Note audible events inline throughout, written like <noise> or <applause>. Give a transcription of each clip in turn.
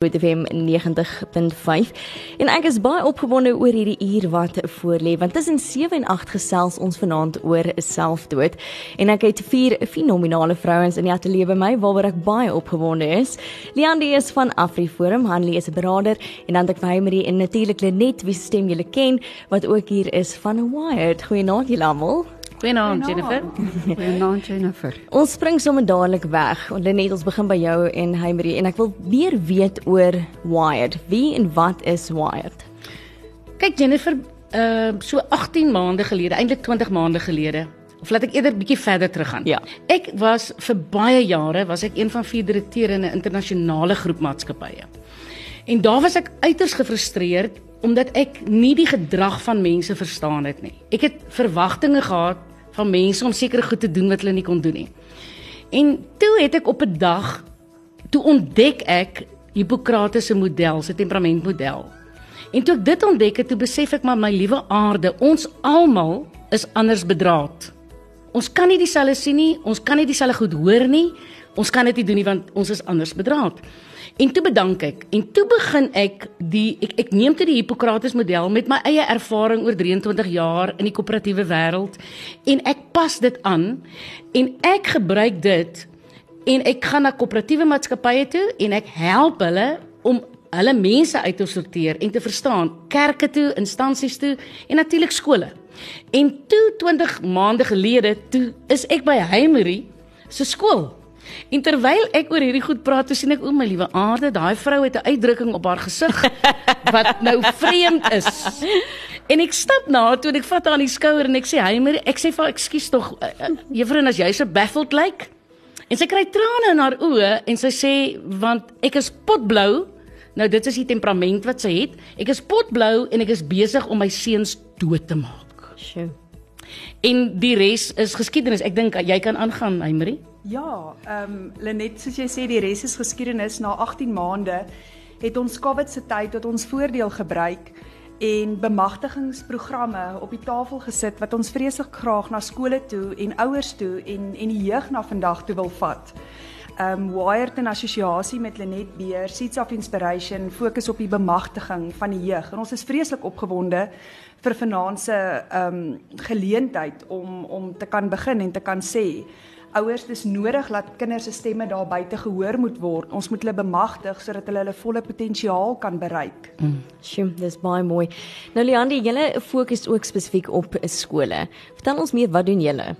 FM 90.5 en ek is baie opgewonde oor hierdie uur wat voorlê want tussen 7 en 8 gesels ons vanaand oor selfdood en ek het vier fenominale vrouens in die ateljee by my waaroor ek baie opgewonde is. Leandie is van AfriForum, Hanlie is 'n beraader en dan ek by Marie en natuurlik Lenet wie stem julle ken wat ook hier is van Wired. Goeienaand julle almal. Goeienaand Jennifer. <laughs> Goeienaand Jennifer. Ons spring sommer dadelik weg. Lenet, ons begin by jou en Hemery en ek wil meer weet oor Wired. Wie en wat is Wired? Kyk Jennifer, uh so 18 maande gelede, eintlik 20 maande gelede, of laat ek eerder bietjie verder teruggaan. Ja. Ek was vir baie jare was ek een van vier direkteure in 'n internasionale groep maatskappye. En daar was ek uiters gefrustreerd omdat ek nie die gedrag van mense verstaan het nie. Ek het verwagtinge gehad van mense om sekere goed te doen wat hulle nie kon doen nie. En toe het ek op 'n dag toe ontdek ek Hippokrates se model, se temperamentmodel. En toe ek dit ontdek het, toe besef ek maar my liewe aarde, ons almal is anders bedraad. Ons kan nie dieselfde sien nie, ons kan nie dieselfde goed hoor nie. Ons kan dit nie doen nie want ons is anders bedraad. En toe bedank ek. En toe begin ek die ek ek neem toe die Hippokrates model met my eie ervaring oor 23 jaar in die koöperatiewe wêreld. En ek pas dit aan en ek gebruik dit en ek gaan na koöperatiewe maatskappye toe en ek help hulle om hulle mense uit te sorteer en te verstaan. Kerke toe, instansies toe en natuurlik skole. En toe 20 maande gelede toe is ek by Heimery se skool En terwyl ek oor hierdie goed praat, sien ek o my liewe aarde, daai vrou het 'n uitdrukking op haar gesig <laughs> wat nou vreemd is. En ek stap na haar toe en ek vat haar aan die skouer en ek sê, "Hey, maar ek sê vir ekskuus tog, uh, uh, juffrou, as jy so baffled lyk." Like? En sy kry trane in haar oë en sy sê, "Want ek is potblou." Nou dit is die temperament wat sy het. Ek is potblou en ek is besig om my seuns dood te maak. Sjoe. En die res is geskiedenis. Ek dink jy kan aangaan, Emery. Ja, ehm um, Lenet, soos jy sê, die res is geskiedenis. Na 18 maande het ons COVID se tyd tot ons voordeel gebruik en bemagtigingsprogramme op die tafel gesit wat ons vreeslik graag na skole toe en ouers toe en en die jeug na vandag toe wil vat. Um Wired in assosiasie met Lenet Beer, Seeds of Inspiration fokus op die bemagtiging van die jeug. En ons is vreeslik opgewonde vir vanaand se um geleentheid om om te kan begin en te kan sê ouers dis nodig dat kinders se stemme daar buite gehoor moet word. Ons moet hulle bemagtig sodat hulle hulle volle potensiaal kan bereik. Mm. Sjoe, dis baie mooi. Nou Leandi, julle fokus ook spesifiek op skole. Vertel ons meer, wat doen julle?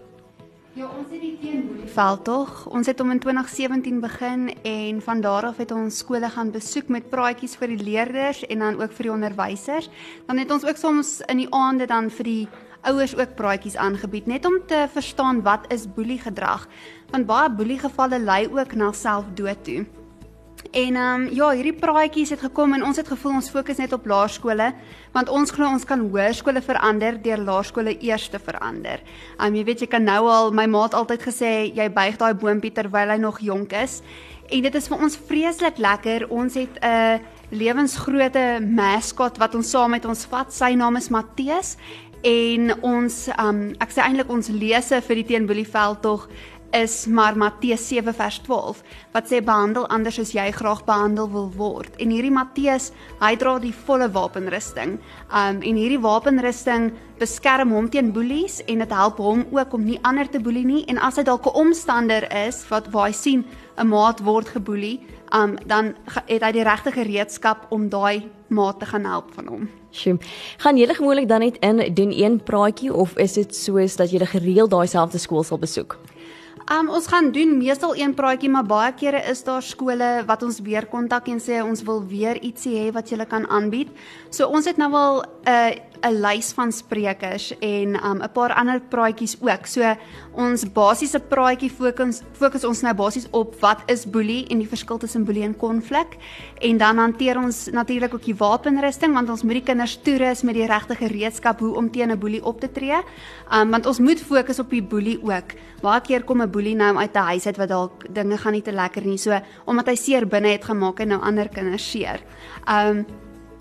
Ja, ons het die teenwoordveld tog. Ons het om in 2017 begin en van daar af het ons skole gaan besoek met praatjies vir die leerders en dan ook vir die onderwysers. Dan het ons ook soms in die aande dan vir die ouers ook praatjies aangebied net om te verstaan wat is boelie gedrag want baie boelie gevalle lei ook na selfdood toe. En ehm um, ja, hierdie praatjies het gekom en ons het gevoel ons fokus net op laerskole want ons glo ons kan hoërskole verander deur laerskole eers te verander. Ehm um, jy weet jy kan nou al my maat altyd gesê jy buig daai boontjie terwyl hy nog jonk is. En dit is vir ons vreeslik lekker. Ons het 'n lewensgrootte maskot wat ons saam met ons vat. Sy naam is Matteus en ons um ek sê eintlik ons lese vir die teenboelieveld tog is maar Matteus 7 vers 12 wat sê behandel anders as jy graag behandel wil word. En hierdie Matteus, hy dra die volle wapenrusting. Um en hierdie wapenrusting beskerm hom teen boelies en dit help hom ook om nie ander te boelie nie en as hy dalk 'n omstander is wat waar hy sien 'n maat word geboelie, um dan het hy die regte gereedskap om daai maat te gaan help van hom. Sjoe. Gaan julle gewoonlik dan net in doen een praatjie of is dit soos dat julle gereeld daai selfde skool sal besoek? Um ons gaan doen meestal een praatjie, maar baie kere is daar skole wat ons weer kontak en sê ons wil weer ietsie hê wat julle kan aanbied. So ons het nou al 'n uh, 'n lys van sprekers en um 'n paar ander praatjies ook. So ons basiese praatjie fokus fokus ons nou basies op wat is boelie en die verskil tussen boelie en konflik. En dan hanteer ons natuurlik ook die wapenrusting want ons moet die kinders toerus met die regte gereedskap hoe om teen 'n boelie op te tree. Um want ons moet fokus op die boelie ook. Baie keer kom 'n boelie nou uit 'n huis uit wat dalk dinge gaan nie te lekker nie. So omdat hy seer binne het gemaak en nou ander kinders seer. Um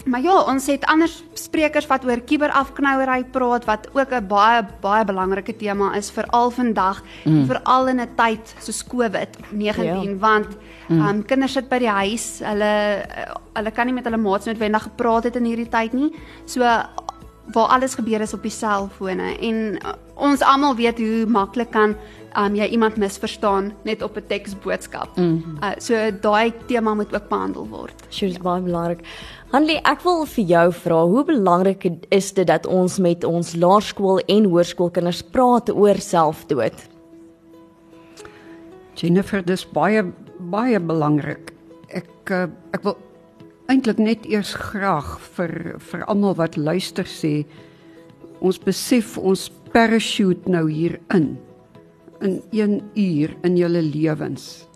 Maar ja, ons het ander sprekers wat oor kuberafknouery praat wat ook 'n baie baie belangrike tema is veral vandag, mm. veral in 'n tyd soos COVID-19 ja. want mm. um, kinders sit by die huis, hulle hulle kan nie met hulle maats noodwendig gepraat het in hierdie tyd nie. So waar alles gebeur is op die selfone en uh, ons almal weet hoe maklik kan um, jy iemand misverstaan net op 'n teksboodskap. Mm -hmm. uh, so daai tema moet ook behandel word. Sure, is baie belangrik. Hanlie, ek wil vir jou vra, hoe belangrik is dit dat ons met ons laerskool en hoërskoolkinders praat oor selfdood? Jennifer, dis baie baie belangrik. Ek uh, ek wil eintlik net eers graag vir vir almal wat luister sê ons besef ons parachute nou hier in 1 uur in julle lewens.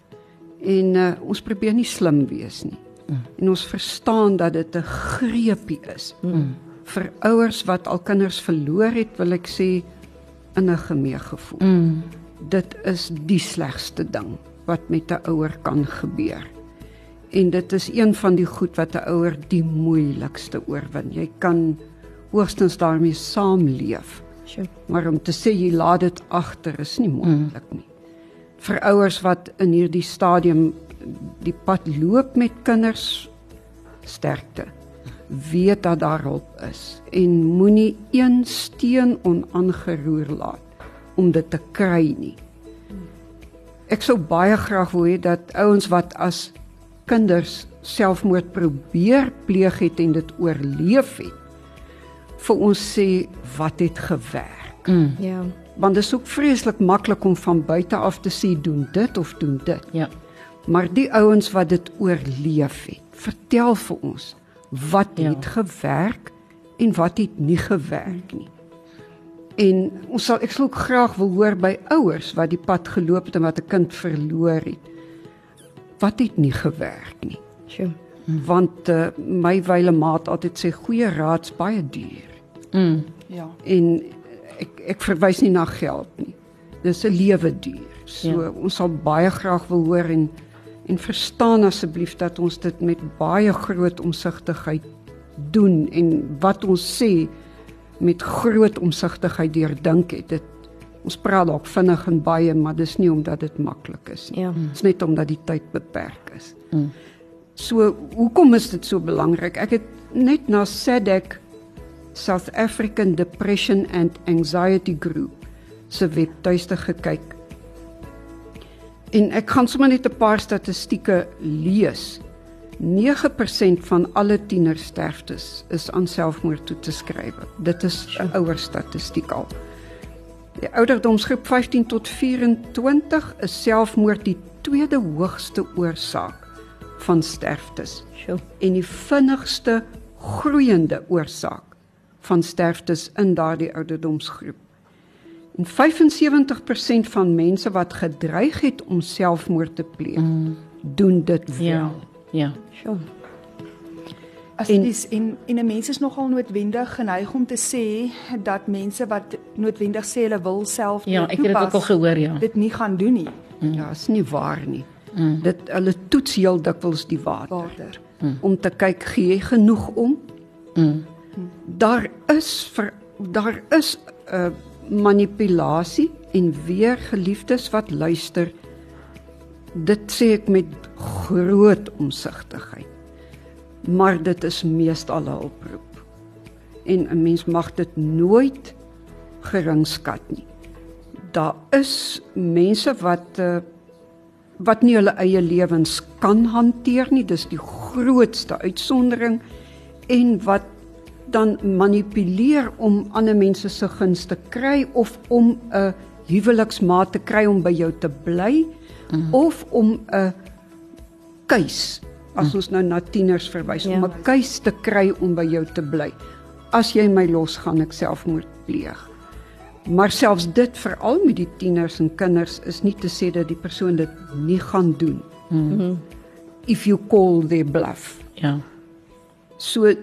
En uh, ons probeer nie slim wees nie. Mm. En ons verstaan dat dit 'n greepie is. Mm. Vir ouers wat al kinders verloor het, wil ek sê in 'n gemee gevoel. Mm. Dit is die slegste ding wat met 'n ouer kan gebeur. En dit is een van die goed wat 'n ouer die moeilikste oorwin. Jy kan hoogstens daarmee saamleef. Sure. Maar om te sê jy laat dit agter is nie moontlik nie. Vir ouers wat in hierdie stadium die pad loop met kinders sterkte. Weet dat daar hulp is en moenie een steen onaangeroer laat om dit te kry nie. Ek sou baie graag wou hê dat ouens wat as kinders selfmoord probeer pleeg het en dit oorleef het vir ons sê wat het gewerk. Mm. Ja. Want dit is ook vreeslik maklik om van buite af te sê doen dit of doen dit. Ja. Maar die ouens wat dit oorleef het, vertel vir ons wat ja. het gewerk en wat het nie gewerk nie. En ons sal ek sal ook graag wil hoor by ouers wat die pad geloop het en wat 'n kind verloor het wat het nie gewerk nie. Sjoe. Want uh, my wyle maat altyd sê goeie raad's baie duur. Mm. Ja. En ek ek verwys nie na geld nie. Dis 'n lewe duur. So ja. ons sal baie graag wil hoor en en verstaan asseblief dat ons dit met baie groot omsigtigheid doen en wat ons sê met groot omsigtigheid deurdink het. Dit Ons praat dalk vinnig en baie, maar dis nie omdat dit maklik is nie. Ja. Dis net omdat die tyd beperk is. Mm. So, hoekom is dit so belangrik? Ek het net na SADC South African Depression and Anxiety Group se webtuiste gekyk. En ek gaan sommer net 'n paar statistieke lees. 9% van alle tienersterftes is aan selfmoord toe te skryf. Dit is 'n ouer statistiek al. Die ouderdomsgroep 15 tot 24 is selfmoord die tweede hoogste oorsaak van sterftes. Sjoe. En die vinnigste groeiende oorsaak van sterftes in daardie ouderdomsgroep. En 75% van mense wat gedreig het om selfmoord te pleeg, mm. doen dit wel. Ja. Ja. Sjoe. As en, dis en en 'n mens is nogal noodwendig geneig om te sê dat mense wat noodwendig sê hulle wil self Ja, ek het dit ook al gehoor, ja. Dit nie gaan doen nie. Mm. Ja, is nie waar nie. Mm. Dit hulle toets heel dikwels die water. Water. Mm. Om te kyk gee jy genoeg om? Mm. Daar is vir daar is 'n uh, manipulasie en weer geliefdes wat luister. Dit sê ek met groot omsigtigheid maar dit is meestal 'n oproep. En 'n mens mag dit nooit geringskat nie. Daar is mense wat uh, wat nie hulle eie lewens kan hanteer nie, dis die grootste uitsondering en wat dan manipuleer om ander mense se gunste kry of om 'n huweliksmaat te kry om by jou te bly mm -hmm. of om 'n keus as hm. ons nou na tieners verwys ja. om 'n keus te kry om by jou te bly. As jy my los gaan ek selfmoord pleeg. Maar selfs dit veral met die tieners en kinders is nie te sê dat die persoon dit nie gaan doen. Mhm. Mm If you call their bluff. Ja. So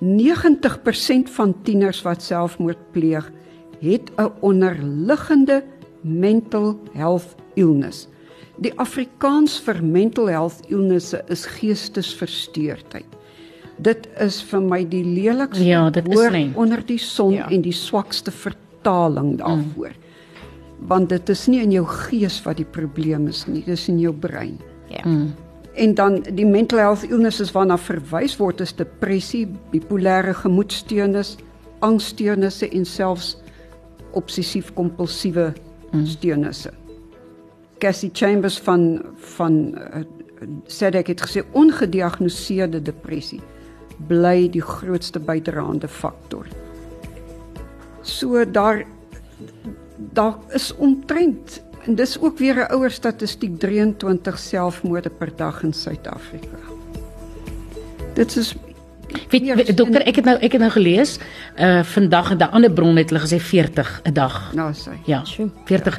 90% van tieners wat selfmoord pleeg, het 'n onderliggende mental health illness. Die Afrikaans vir mental health illnesse is geestesversteurdheid. Dit is vir my die lelikste Ja, dit is woord nie. onder die son Ja. ja. en die swakste vertaling daarvoor. Mm. Want dit is nie in jou gees wat die probleem is nie, dis in jou brein. Ja. Mm. En dan die mental health illnesses waarna verwys word is depressie, bipolêre gemoedsteurnis, angssteurnisse en selfs obsessief-kompulsiewe mm. steurnisse. Cassie Chambers van van uh, SADC het gesê ongediagnoseerde depressie bly die grootste bydraende faktor. So daar daar is omtrent en dis ook weer 'n ouer statistiek 23 selfmoorde per dag in Suid-Afrika. Dit is Weet, weet dokter, ek het nou ek het nou gelees, uh vandag in 'n ander bron het hulle gesê 40 'n dag. nou sy. Ja. Sjoe. 40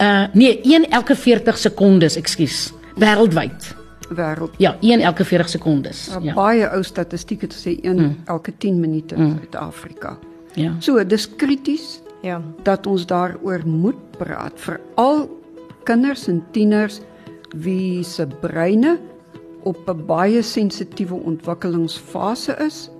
uh nee, 1 elke 40 sekondes, ekskuus. Wêreldwyd. wêreld. Ja, 1 elke 40 sekondes. Ja. Ja. Baie ou statistiek het gesê een mm. elke 10 minute in Suid-Afrika. Ja. So, dis krities Ja. dat ons daaroor moet praat, veral kinders en tieners wie se breine op 'n baie sensitiewe ontwikkelingsfase is.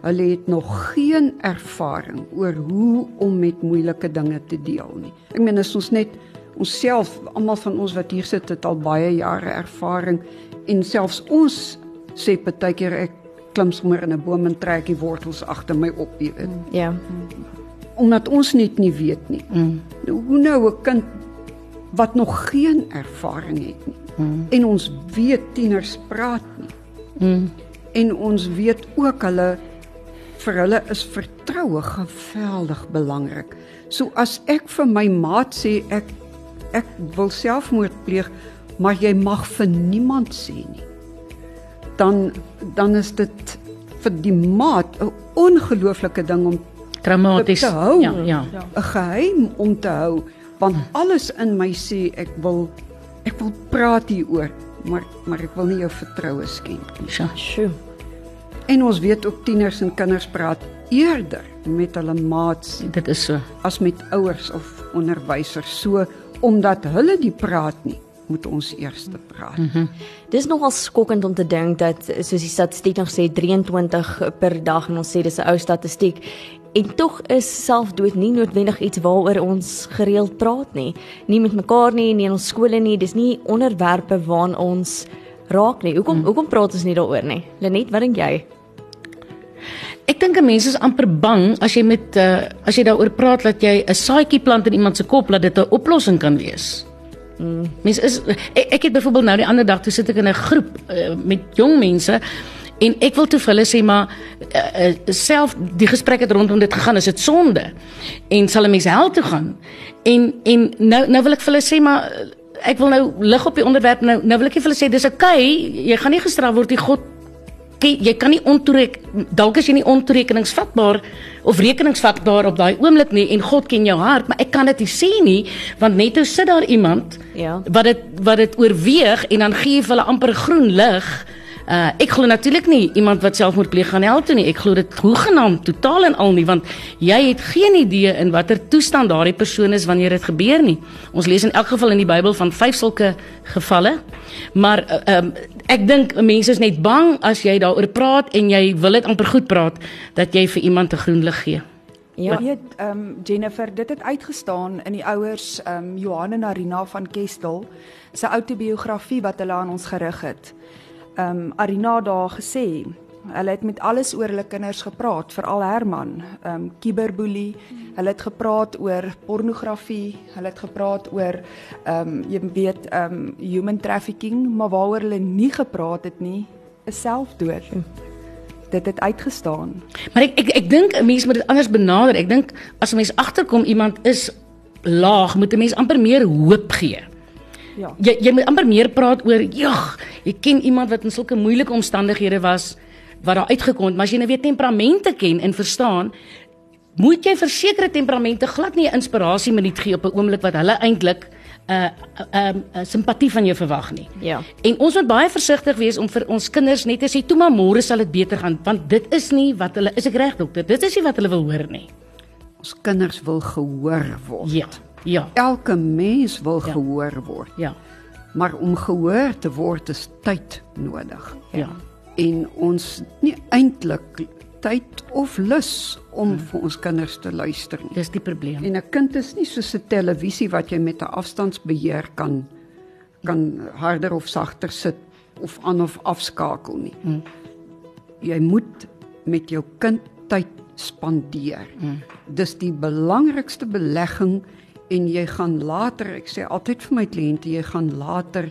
Hulle het nog geen ervaring oor hoe om met moeilike dinge te deel nie. Ek meen as ons net onsself, almal van ons wat hier sit, het al baie jare ervaring en selfs ons sê partykeer ek klim sommer in 'n boom en trek die wortels agter my op, jy weet Ja. Omdat ons net nie weet nie. Mm. Hoe nou 'n kind wat nog geen ervaring het nie. Mm. En ons weet tieners praat nie. Mm. En ons weet ook hulle vir hulle is vertroue geweldig belangrik. So as ek vir my maat sê ek ek wil selfmoord pleeg, maar jy mag vir niemand sê nie. Dan dan is dit vir die maat 'n ongelooflike ding om Traumaties. te hou. Ja, ja. 'n geheim om te hou want alles in my sê ek wil ek wil praat hieroor maar maar ek wil nie jou vertroue skenk nie. Ja. Sjoe. En ons weet ook tieners en kinders praat eerder met hulle maats Dit is so. as met ouers of onderwysers. So omdat hulle die praat nie, moet ons eers te praat. Mm -hmm. Dis nogal skokkend om te dink dat soos die statistiek nog sê 23 per dag en ons sê dis 'n ou statistiek en tog is selfdood nie noodwendig iets waaroor ons gereeld praat nie. Nie met mekaar nie, nie in ons skole nie. Dis nie onderwerpe waaraan ons raak nie. Hoekom hmm. hoekom praat ons nie daaroor nie? Lenet, wat dink jy? Ek dink 'n mens is amper bang as jy met uh, as jy daaroor praat dat jy 'n saadjie plant in iemand se kop dat dit 'n oplossing kan wees. Mm. Mens is ek, ek het byvoorbeeld nou die ander dag toe sit ek in 'n groep uh, met jong mense en ek wil toe vir hulle sê maar uh, uh, self die gesprek het rondom dit gegaan is dit sonde en sal 'n mens hel toe gaan en en nou nou wil ek vir hulle sê maar uh, ek wil nou lig op die onderwerp nou nou wil ek vir hulle sê dis oukei okay, jy gaan nie gestraf word nie God jy kan nie ontoerek dalk is jy nie ontoerekeningsvatbaar of rekeningsvatbaar op daai oomblik nie en God ken jou hart, maar ek kan dit nie sê nie want net nou sit daar iemand Ja. wat dit wat dit oorweeg en dan gee jy vir hulle amper groen lig. Uh ek glo natuurlik nie iemand wat selfmoord pleeg gaan hel toe nie. Ek glo dit hoegenaamd totaal en al nie want jy het geen idee in watter toestand daardie persoon is wanneer dit gebeur nie. Ons lees in elk geval in die Bybel van vyf sulke gevalle. Maar uh, um, ek dink mense is net bang as jy daaroor praat en jy wil dit amper goed praat dat jy vir iemand 'n groen lig gee. Ja. Weet, ehm um, Jennifer, dit het uitgestaan in die ouers ehm um, Johan en Arina van Kestel se outobiografie wat hulle aan ons gerig het. Ehm um, Arina daar gesê, hulle het met alles oor hulle kinders gepraat, veral Herman, ehm um, cyberboelie. Hulle het gepraat oor pornografie, hulle het gepraat oor ehm um, jy weet ehm um, human trafficking, maar waaroor hulle nie gepraat het nie, is selfdood. Dit het uitgestaan. Maar ek ek ek dink 'n mens moet dit anders benader. Ek dink as 'n mens agterkom iemand is laag, moet 'n mens amper meer hoop gee. Ja. Jy jy moet amper meer praat oor, "Jog, jy ken iemand wat in sulke moeilike omstandighede was wat daar uitgekom het, maar as jy nou weer temperamente ken en verstaan, moet jy vir sekere temperamente glad nie 'n inspirasie minuut gee op 'n oomblik wat hulle eintlik 'n uh, 'n uh, uh, simpatie van jou verwag nie. Ja. En ons moet baie versigtig wees om vir ons kinders net te sê toe maar môre sal dit beter gaan want dit is nie wat hulle is ek reg dokter dit is nie wat hulle wil hoor nie. Ons kinders wil gehoor word. Ja. Ja. Elke mens wil Ja. gehoor word. Ja. Maar om gehoor te word is tyd nodig. Ja. en ons nie eintlik tyd of lus om vir ons kinders te luister nie. Dis die probleem. En 'n kind is nie soos 'n televisie wat jy met 'n afstandsbeheer kan kan harder of sagter sit of aan of afskakel nie. Mm. Jy moet met jou kind tyd spandeer. Mm. Dis die belangrikste belegging en jy gaan later, ek sê altyd vir my kliënte, jy gaan later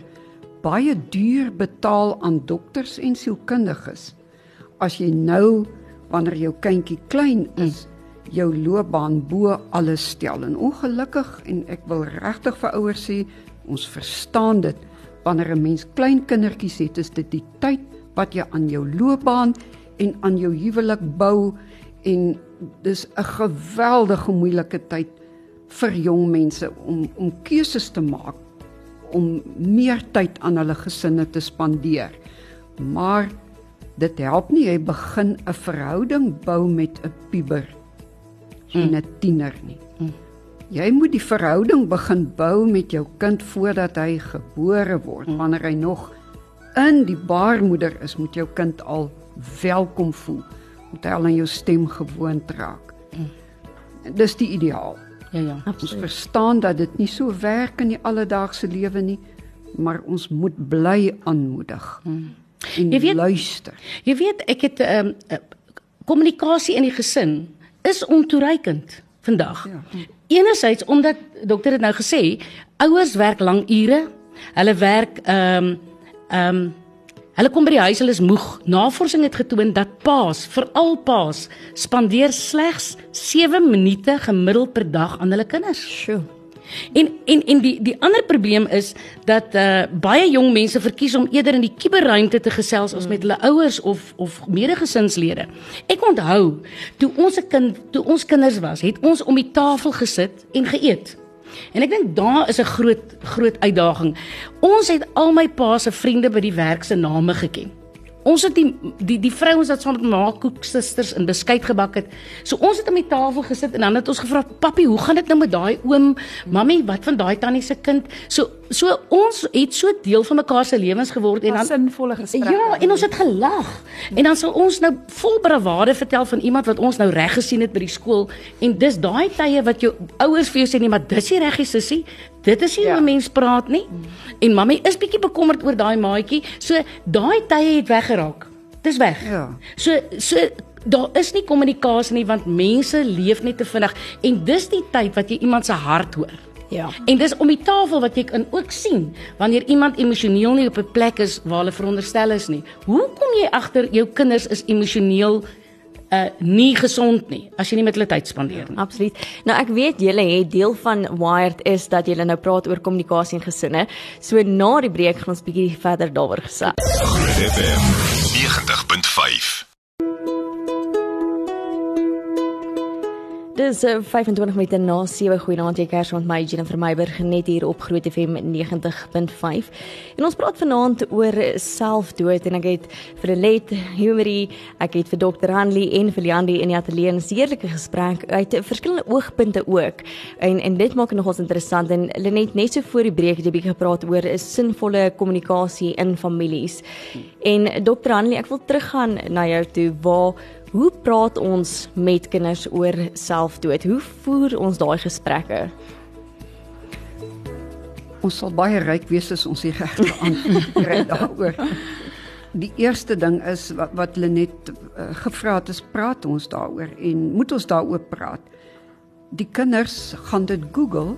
baie duur betaal aan dokters en sielkundiges. As jy nou wanneer jou kindjie klein is jou loopbaan bo alles stel. En ongelukkig en ek wil regtig vir ouers sê ons verstaan dit. Wanneer 'n mens klein kindertjies het is dit die tyd wat jy aan jou loopbaan en aan jou huwelik bou. En dis 'n geweldige moeilike tyd vir jong mense om om keuses te maak om meer tyd aan hulle gesinne te spandeer. Maar dit help nie jy begin 'n verhouding bou met 'n puber en 'n tiener nie. Jy moet die verhouding begin bou met jou kind voordat hy gebore word. Wanneer hy nog in die baarmoeder is, moet jou kind al welkom voel. Moet hy al aan jou stem gewoond raak. Dis die ideaal. Ja ja. Ons verstaan dat dit nie so werk in die alledaagse lewe nie, maar ons moet bly aanmoedig. Hmm. En Jy weet- luister. Jy weet ek het ehm um, kommunikasie in die gesin is ontoereikend vandag. Ja. Enerzijds omdat dokter het nou gesê, ouers werk lang ure. Hulle werk ehm um, ehm um, hulle kom by die huis, hulle is moeg. Navorsing het getoon dat paas, veral paas, spandeer slegs 7 minute gemiddeld per dag aan hulle kinders. Sjoe. En en en die die ander probleem is dat uh baie jong mense verkies om eerder in die kuberruimte te gesels as met hulle ouers of of medegesinnslede. Ek onthou toe ons 'n kind toe ons kinders was, het ons om die tafel gesit en geëet. En ek dink daar is 'n groot groot uitdaging. Ons het al my pa se vriende by die werk se name geken. Ons het die die die vrouens wat saam met my koek susters in beskuit gebak het. So ons het aan die tafel gesit en dan het ons gevra, "Papi, hoe gaan dit nou met daai oom? Mami, wat van daai tannie se kind?" So so ons het so deel van mekaar se lewens geword en dan sinvolle gesprekke. Ja, en ons het gelag. En dan sal ons nou vol bravade vertel van iemand wat ons nou reg gesien het by die skool en dis daai tye wat jou ouers vir jou sê nee, maar dis nie reg, sussie. Dit is nie Ja. hoe 'n mens praat nie. En mammy is bietjie bekommerd oor daai maatjie. So daai tye het weggeraak. Dis weg. Ja. So so daar is nie kommunikasie nie want mense leef net te vinnig en dis die tyd wat jy iemand se hart hoor. Ja. En dis om die tafel wat jy kan ook sien wanneer iemand emosioneel nie op 'n plek is waar hulle veronderstel is nie. Hoe kom jy agter jou kinders is emosioneel uh nie gesond nie as jy nie met hulle tyd spandeer nie? Absoluut. Nou ek weet julle het deel van Wired is dat julle nou praat oor kommunikasie in gesinne. So na die breek gaan ons bietjie verder daaroor gesels. FM 90.5. Dis uh, 25 minute na 7 goeienaand jy kers met my Jennifer Meiburg net hier op Groot FM 90.5. En ons praat vanaand oor selfdood en ek het vir Let Humery, ek het vir Dr. Hanley en vir Leandi in die ateljee 'n heerlike gesprek uit verskillende oogpunte ook. En en dit maak dit nogals interessant en Lenet net so voor die breek het jy bietjie gepraat oor 'n sinvolle kommunikasie in families. En Dr. Hanley, ek wil teruggaan na jou toe waar Hoe praat ons met kinders oor selfdood? Hoe voer ons daai gesprekke? Ons sal baie ryk wees as ons die regte antwoord kry daaroor. Die eerste ding is wat wat Lenet uh, gevra het, is praat ons daaroor en moet ons daaroor praat. Die kinders gaan dit Google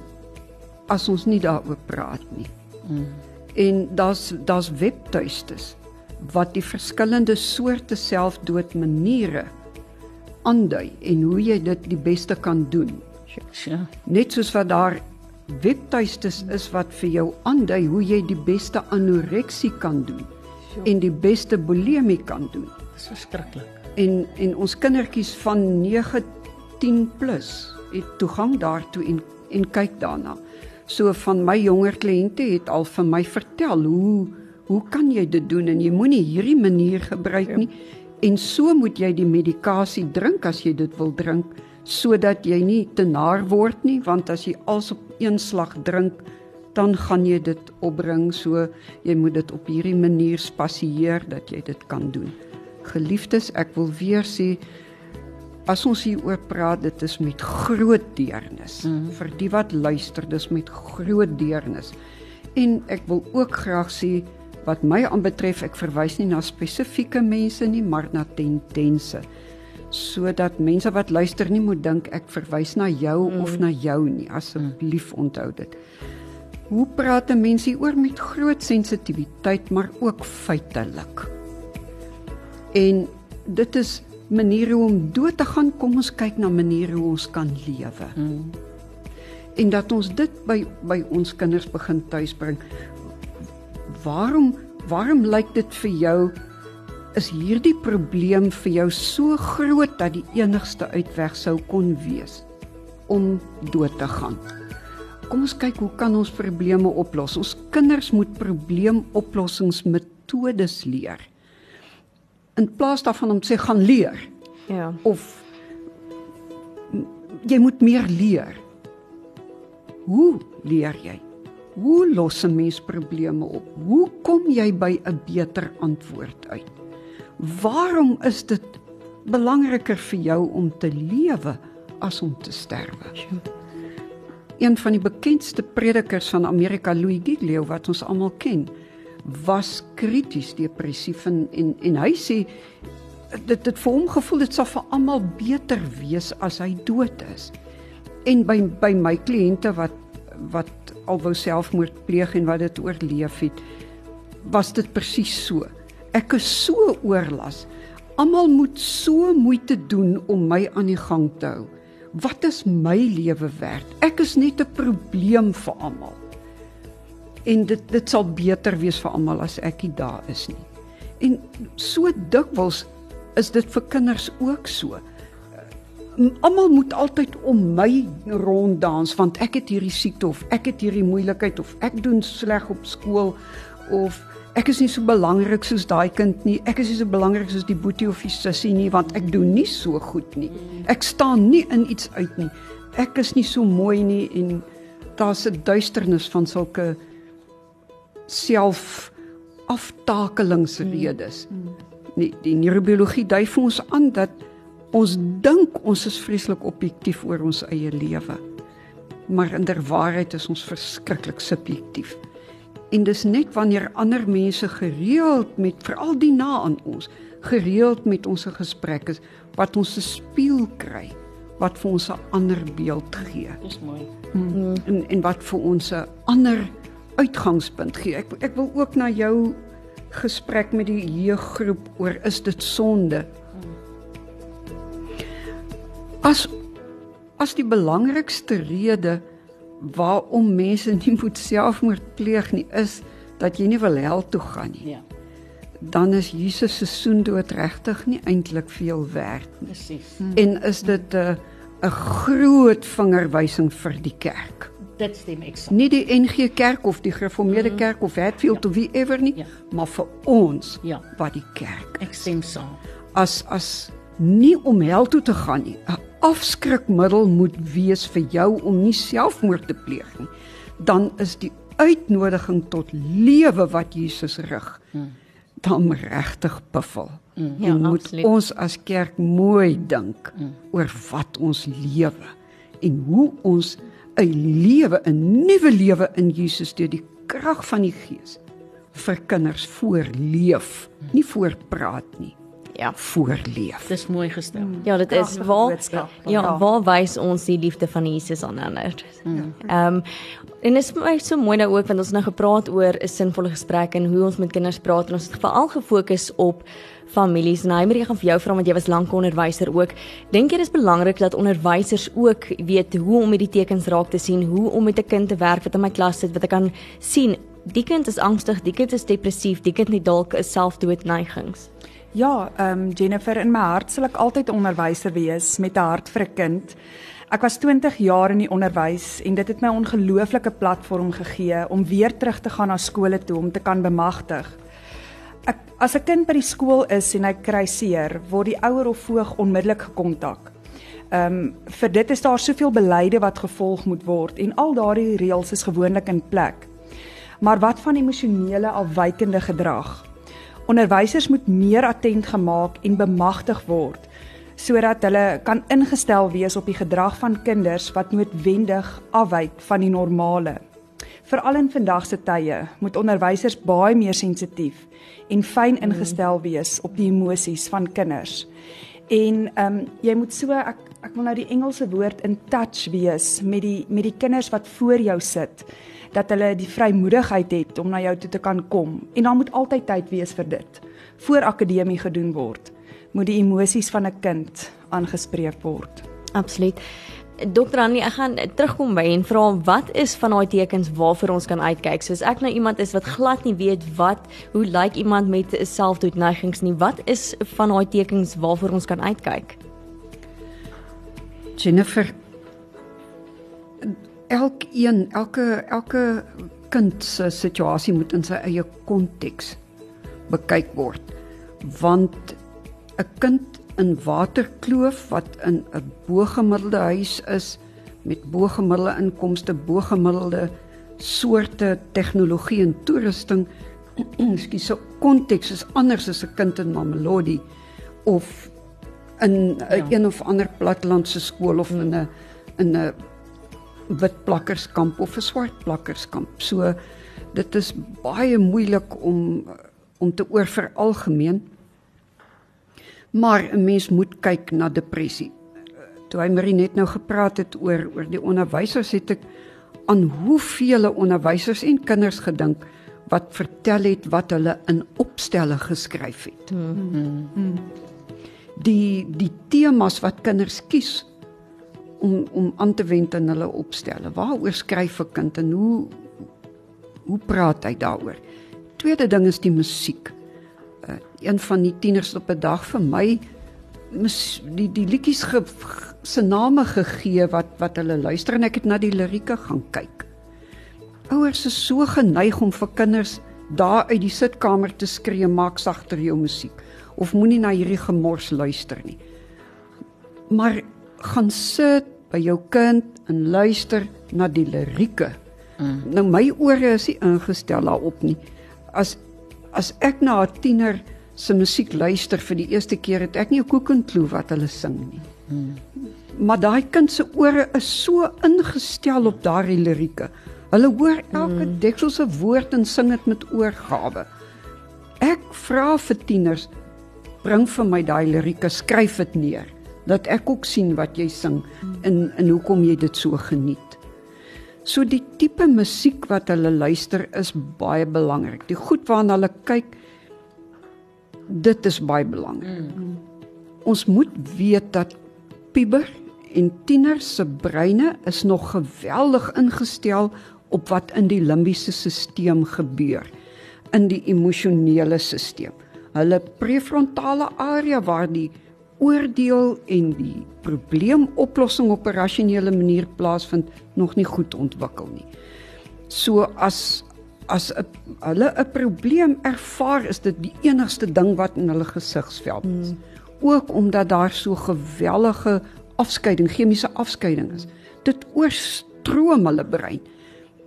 as ons nie daaroor praat nie. Mm. En daar's daar's webtuistes wat die verskillende soorte selfdood maniere aandui en hoe jy dit die beste kan doen. Sjoe. Net soos wat daar webtuistes is wat vir jou aandui hoe jy die beste anoreksie kan doen en die beste bulimie kan doen. Dis verskriklik. En en ons kindertjies van 9 10 plus het toegang daartoe en en kyk daarna. So van my jonger kliënte het al vir my vertel hoe hoe kan jy dit doen en jy moenie hierdie manier gebruik nie en so moet jy die medikasie drink as jy dit wil drink sodat jy nie te naar word nie want as jy als op een slag drink dan gaan jy dit opbring so jy moet dit op hierdie manier spasieer dat jy dit kan doen. Geliefdes, ek wil weer sê as ons hier oor praat, dit is met groot deernis. Mm. Vir die wat luister, dis met groot deernis. En ek wil ook graag sê wat my aanbetref, ek verwys nie na spesifieke mense nie, maar na tendense. Sodat mense wat luister nie moet dink ek verwys na jou mm. of na jou nie. Asseblief onthou dit. Hoe praat 'n mens hier oor met groot sensitiwiteit maar ook feitelik en dit is maniere om dood te gaan. Kom ons kyk na maniere hoe ons kan lewe. Mm. en dat ons dit by by ons kinders begin tuisbring waarom waarom lyk dit vir jou is hierdie probleem vir jou so groot dat die enigste uitweg sou kon wees om dood te gaan. Kom ons kyk hoe kan ons probleme oplos? Ons kinders moet probleemoplossingsmetodes leer. In plaas daarvan om te sê gaan leer. Ja. Of jy moet meer leer. Hoe leer jy? Hoe los 'n mens probleme op? Hoe kom jy by 'n beter antwoord uit? Waarom is dit belangriker vir jou om te lewe as om te sterwe? Een van die bekendste predikers van Amerika, Louis Giglio wat ons almal ken, was krities depressief en en, en hy sê dit dit vir hom gevoel dit sal vir almal beter wees as hy dood is. En by by my kliënte wat wat alwou selfmoord pleeg en wat dit oorleef het, was dit presies so. Ek is so oorlas. Almal moet so moeite doen om my aan die gang te hou. Wat is my lewe werd? Ek is net 'n probleem vir almal. En dit dit sal beter wees vir almal as ek nie daar is nie. En so dikwels is dit vir kinders ook so almal moet altyd om my ronddans want ek het hierdie siekte of ek het hierdie moeilikheid of ek doen sleg op skool of ek is nie so belangrik soos daai kind nie. Ek is nie so belangrik soos die boetie of die sussie nie want ek doen nie so goed nie. Ek staan nie in iets uit nie. Ek is nie so mooi nie en daar's 'n duisternis van sulke self aftakelingsredes die, die neurobiologie dui vir ons aan dat Ons dink ons is vreeslik objektief oor ons eie lewe. Maar inderwaarheid is ons verskriklik subjektief. En dis net wanneer ander mense gereeld met veral die na aan ons gereeld met ons gesprekke wat ons 'n spieël kry wat vir ons 'n ander beeld gee. Dis mooi. Hmm. En en wat vir ons 'n ander uitgangspunt gee. Ek ek wil ook na jou gesprek met die jeuggroep oor is dit sonde? As as die belangrikste rede waarom mense nie moet selfmoord pleeg nie is dat jy nie wil hel toe gaan nie. Ja. Dan is Jesus se soendood regtig nie eintlik veel werd nie. Presies. Hmm. En is dit 'n 'n groot vingerwysing vir die kerk. Dit stem ek saam. Nie die NG Kerk of die Gereformeerde Mhm. Kerk of Hatfield ja. of wie ever nie, Ja. maar vir ons Ja. wat die kerk Ek stem saam. as as nie om hel toe te gaan nie. 'n Afskrikmiddel moet wees vir jou om nie selfmoord te pleeg nie. Dan is die uitnodiging tot lewe wat Jesus rig. Hmm. Dan regtig buffel. Hmm. Ja, en moet absoluut. ons as kerk mooi dink Hmm. oor wat ons lewe en hoe ons 'n lewe, 'n nuwe lewe in Jesus deur die krag van die Gees vir kinders voorleef, Hmm. nie voorpraat nie Ja. voorleef. Dis mooi gestel. Ja, dit is Kragtige waar ja, Ja. waar wys ons die liefde van Jesus aan ander. Ehm um, en dit is vir my so mooi nou ook want ons het nou gepraat oor 'n sinvolle gesprek en hoe ons met kinders praat en ons het veral gefokus op families en hy moet ek gaan vir jou vra want jy was lank onderwyser ook. Dink jy dis belangrik dat onderwysers ook weet hoe om met die tekens raak te sien, hoe om met 'n kind te werk wat in my klas sit wat ek kan sien die kind is angstig, die kind is depressief, die kind het dalk 'n selfdoodneigings. Ja, ehm um, Jennifer, in my hart sal ek altyd onderwyser wees met 'n hart vir 'n kind. Ek was 20 jaar in die onderwys en dit het my ongelooflike platform gegee om weer terug te gaan na skole toe om te kan bemagtig. Ek as 'n kind by die skool is en hy kry seer, word die ouer of voog onmiddellik gekontak. Ehm um, vir dit is daar soveel beleide wat gevolg moet word en al daardie reëls is gewoonlik in plek. Maar wat van emosionele afwykende gedrag? Onderwysers moet meer attent gemaak en bemagtig word sodat hulle kan ingestel wees op die gedrag van kinders wat noodwendig afwyk van die normale. Veral in vandag se tye moet onderwysers baie meer sensitief en fyn ingestel wees op die emosies van kinders. En ehm um, jy moet so ek ek wil nou die Engelse woord in touch wees met die met die kinders wat voor jou sit dat hulle die vrymoedigheid het om na jou toe te kan kom en dan moet altyd tyd wees vir dit. Voor akademie gedoen word, moet die emosies van 'n kind aangespreek word. Absoluut. Dokter Annie, ek gaan terugkom by en vra wat is van daai tekens waarvoor ons kan uitkyk? Soos ek nou iemand is wat glad nie weet wat hoe lyk iemand met selfdoodneigings nie. Wat is van daai tekens waarvoor ons kan uitkyk? Jennifer elkeen elke elke kind se situasie moet in sy eie konteks bekyk word. Want 'n kind in Waterkloof wat in 'n bogemiddelde huis is met bogemiddelde inkomste, bogemiddelde soorte tegnologie en toerusting, ekskuus, so konteks is anders as 'n kind in Mamelodi of in 'n ja. een of ander plattelandse skool of in 'n in 'n wit plakkerskamp of 'n swart plakkerskamp. So dit is baie moeilik om om te oor veralgemeen. Maar 'n mens moet kyk na depressie. Toe hy Marie net nou gepraat het oor oor die onderwysers het ek aan hoeveel onderwysers en kinders gedink wat vertel het wat hulle in opstelle geskryf het. Mm -hmm. Die die temas wat kinders kies om om aan te wend in hulle opstelle. Waaroor skryf 'n kind en hoe hoe praat hy daaroor? Tweede ding is die musiek uh, een van die tieners op 'n dag vir my mis, die die liedjies ge, se name gegee wat wat hulle luister en ek het na die lirieke gaan kyk. Ouers is so geneig om vir kinders daar uit die sitkamer te skree maak sagter jou musiek of moenie na hierdie gemors luister nie. Maar gaan sit by jou kind en luister na die lirieke. Mm. Nou my ore is nie ingestel daarop nie. As as ek na 'n tiener se musiek luister vir die eerste keer, het ek nie 'n koekenklou wat hulle sing nie. Hmm. Maar daai kind se ore is so ingestel op daardie lirieke. Hulle hoor elke hmm. dekselse woord en sing dit met oorgawe. Ek vra vir tieners, bring vir my daai lirieke, skryf dit neer dat ek ook sien wat jy sing en en hoekom jy dit so geniet. So die tipe musiek wat hulle luister is baie belangrik. Die goed waarna hulle kyk dit is baie belangrik. Mm. Ons moet weet dat puber en tieners se breine is nog geweldig ingestel op wat in die limbiese stelsel gebeur in die emosionele stelsel. Hulle prefrontale area waar die oordeel en die probleemoplossing op 'n rasionele manier plaasvind nog nie goed ontwikkel nie. So as as 'n hulle 'n probleem ervaar, is dit die enigste ding wat in hulle gesigsveld is. Hmm. Ook omdat daar so gewellige afskeiding, chemiese afskeiding is. Dit oorstroom hulle brein.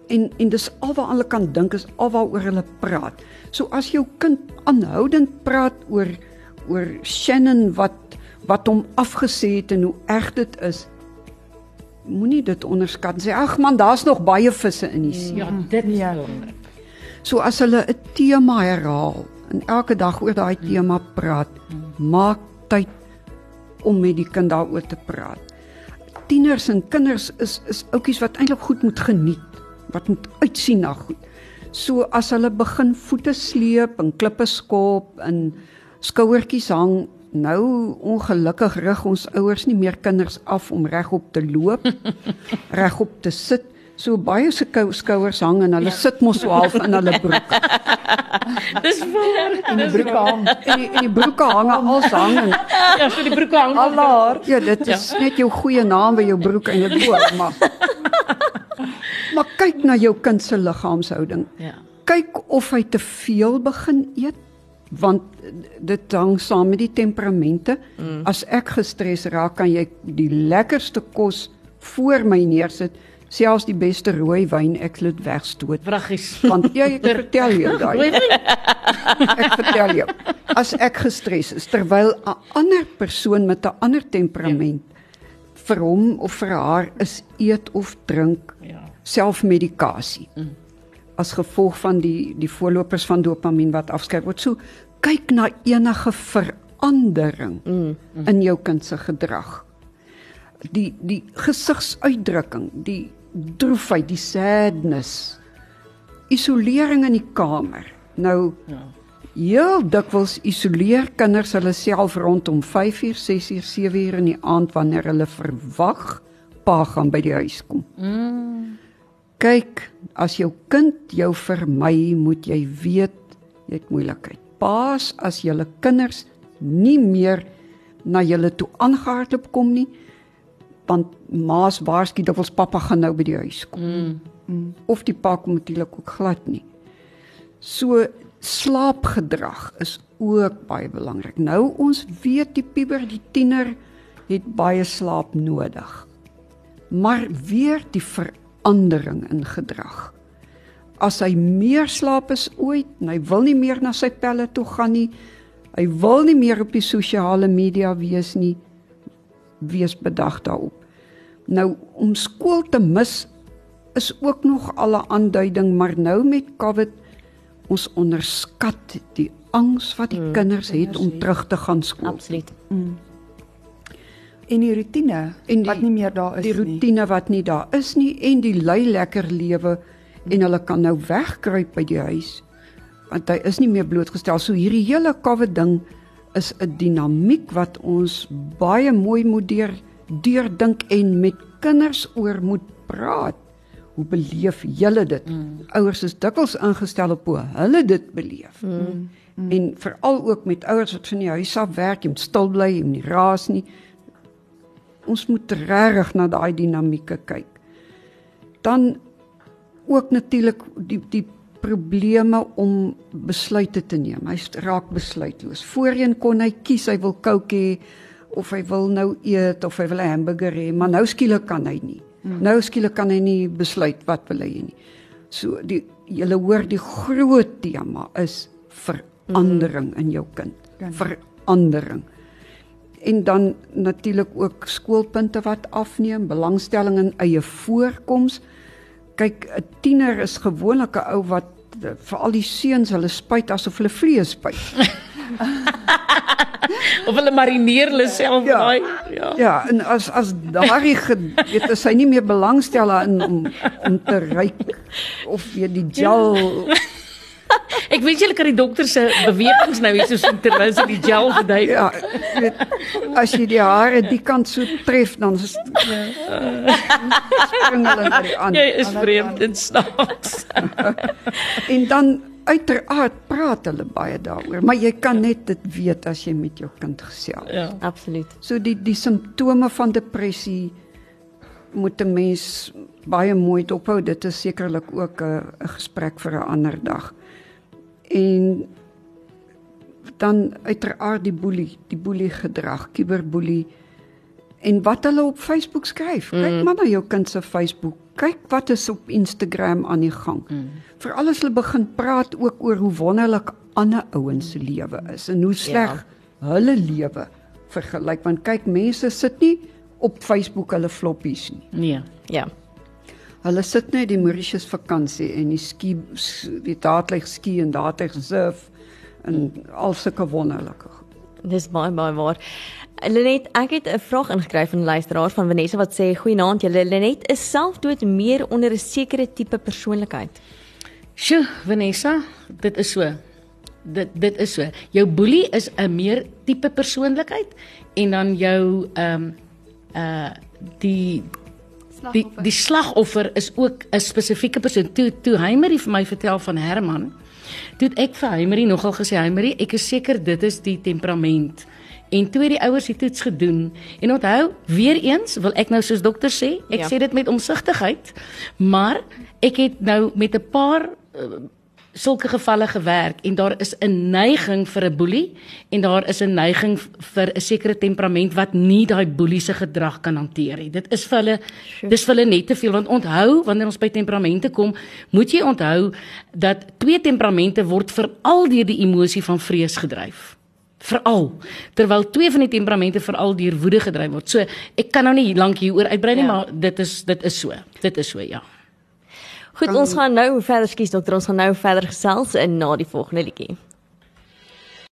En en dis alwaar hulle kan dink is alwaaroor hulle praat. So as jou kind aanhoudend praat oor oor Shannon wat wat hom afgesê het en hoe erg dit is. Moenie dit onderskat. Sê ag man, daar's nog baie visse in die see. Ja, dit is ja. belangrik. So as hulle 'n tema herhaal en elke dag oor daai tema praat, maak tyd om met die kind daaroor te praat. Tieners en kinders is is ouppies wat eintlik goed moet geniet, wat moet uitsien na goed. So as hulle begin voete sleep en klippe skop en skouertjies hang nou ongelukkig rig ons ouers nie meer kinders af om regop te loop, <laughs> regop te sit. So baie se skouers hang en hulle ja. sit mos so half in hulle broek. <laughs> <laughs> Dis waar. In die broek hang. En die, die broeke hang al hang. En, ja, so die broeke hang al. Ja, dit is ja. net jou goeie naam by jou broek en jou boor, maar <laughs> Maar kyk na jou kind se liggaamshouding. Ja. Kyk of hy te veel begin eet want dit hang saam met die temperamente. Mm. As ek gestres raak, kan jy die lekkerste kos voor my neersit, selfs die beste rooi wyn ek sal dit wegstoot. Vraggies. Want ja, ek vertel jou <laughs> daai. <laughs> Ek vertel jou. As ek gestres is terwyl 'n ander persoon met 'n ander temperament ja. vir hom of vir haar is eet of drink Ja. selfmedikasie. Mm. As gevolg van die die voorlopers van dopamien wat afskei word. So kyk na enige verandering mm. Mm. in jou kind se gedrag. Die die gesigsuitdrukking, die droefheid, die sadness. Isolering in die kamer. Nou Ja. Heel dikwels isoleer kinders hulle self rondom 5uur, 6uur, 7uur in die aand wanneer hulle verwag pa gaan by die huis kom. Mm. Kyk, as jou kind jou vermy, moet jy weet jy het moeilikheid. Paas as julle kinders nie meer na julle toe aangehardloop kom nie, want ma's waarsku dikwels pappa gaan nou by die huis kom. Mm. Mm. Of die pa kom natuurlik ook glad nie. So slaapgedrag is ook baie belangrik. Nou ons weet die puber, die tiener het baie slaap nodig. Maar weer die verandering in gedrag. As hy meer slaap as ooit, en hy wil nie meer na sy pelle toe gaan nie. Hy wil nie meer op die sosiale media wees nie. Wees bedag daarop. Nou om skool te mis is ook nog al 'n aanduiding, maar nou met COVID ons onderskat die angs wat die mm, kinders het om terug te gaan skool. Absoluut. En die rotine En die- wat nie meer daar is Die nie. rotine wat nie daar is nie en die lui lekker lewe en hulle kan nou wegkruip by die huis want hy is nie meer blootgestel. So hierdie hele COVID ding is 'n dinamiek wat ons baie mooi moet deur deurdink en met kinders oor moet praat. Hoe beleef julle dit? Mm. Ouers is dikwels ingestel op hoe hulle dit beleef. Mm. Mm. En veral ook met ouers wat van die huis af werk, jy moet stil bly, jy moet nie raas nie. Ons moet regtig na daai dinamieke kyk. Dan ook natuurlik die die probleme om besluite te neem. Hy raak besluitloos. Voorheen kon hy kies hy wil Coke hê of hy wil nou eet of hy wil 'n hamburger hê, maar nou skielik kan hy nie. Hmm. Nou skielik kan hy nie besluit wat wil hy nie. So die julle hoor die groot tema is verandering in jou kind. Verandering. En dan natuurlik ook skoolpunte wat afneem, belangstelling in eie voorkoms. Kyk, 'n tiener is gewoonlik 'n ou wat eh, veral die seuns hulle spuit asof hulle vlees spuit. <laughs> <laughs> Of hulle marineer hulle self Ja. daai. Ja. Ja, en as as ge- weet as hy nie meer belangstel in om om te ryk of weer die gel <laughs> Ek weet julle kan die dokter se bewegings nou hier so sien terwyl sy die gel verduidelik. ja, weet as jy die hare die kant so tref dan is spring hulle die Jy is vreemd en snaaks. En dan uiteraard praat hulle baie daaroor, maar jy kan net dit weet as jy met jou kind gesels. Ja. Absoluut. So die die simptome van depressie moet 'n mens baie mooi dophou. Dit is sekerlik ook 'n gesprek vir 'n ander dag. En dan uiteraard die boelie, die boelie gedrag, kuberboelie en wat hulle op Facebook skryf. Kyk mm. maar na jou kind se Facebook. Kyk wat is op Instagram aan die gang. Mm. Veral as hulle begin praat ook oor hoe wonderlik ander ouens se lewe is en hoe sleg ja. hulle lewe vergelyk want kyk mense sit nie op Facebook hulle floppies nie. Nee. Ja. Hulle sit net die Mauritius vakansie en die ski die dadelik ski en dadelik surf en al sulke wonderlike goed. Dis baie baie waar. Lenet, ek het 'n vraag ingekry van 'n luisteraar van Vanessa wat sê: "Goeienaand julle. Lenet, is selfdood meer onder 'n sekere tipe persoonlikheid?" Sjoe, Vanessa, dit is so. Dit dit is so. Jou boelie is 'n meer tipe persoonlikheid en dan jou ehm um, uh die die Slagoffer. die slagoffer is ook 'n spesifieke persoon. Toe toe Heimery vir my vertel van Herman, toe ek vir Heimery nogal gesê, Heimery, ek is seker dit is die temperament. En toe het die ouers die toets gedoen en onthou, weer eens wil ek nou soos dokter sê, ek Ja. sê dit met omsigtigheid, maar ek het nou met 'n paar uh, sulke gevalle gewerk en daar is 'n neiging vir 'n boelie en daar is 'n neiging vir 'n sekere temperament wat nie daai boelie se gedrag kan hanteer nie. Dit is vir hulle dis vir hulle net te veel want onthou wanneer ons by temperamente kom, moet jy onthou dat twee temperamente word veral deur die emosie van vrees gedryf veral terwyl twee van die temperamente veral deur woede gedryf word. So ek kan nou nie lank hieroor uitbrei nie, ja. maar dit is dit is so. Dit is so, ja. Goed, ons gaan nou verder skies dokter, ons gaan nou verder gesels in na die volgende liedjie.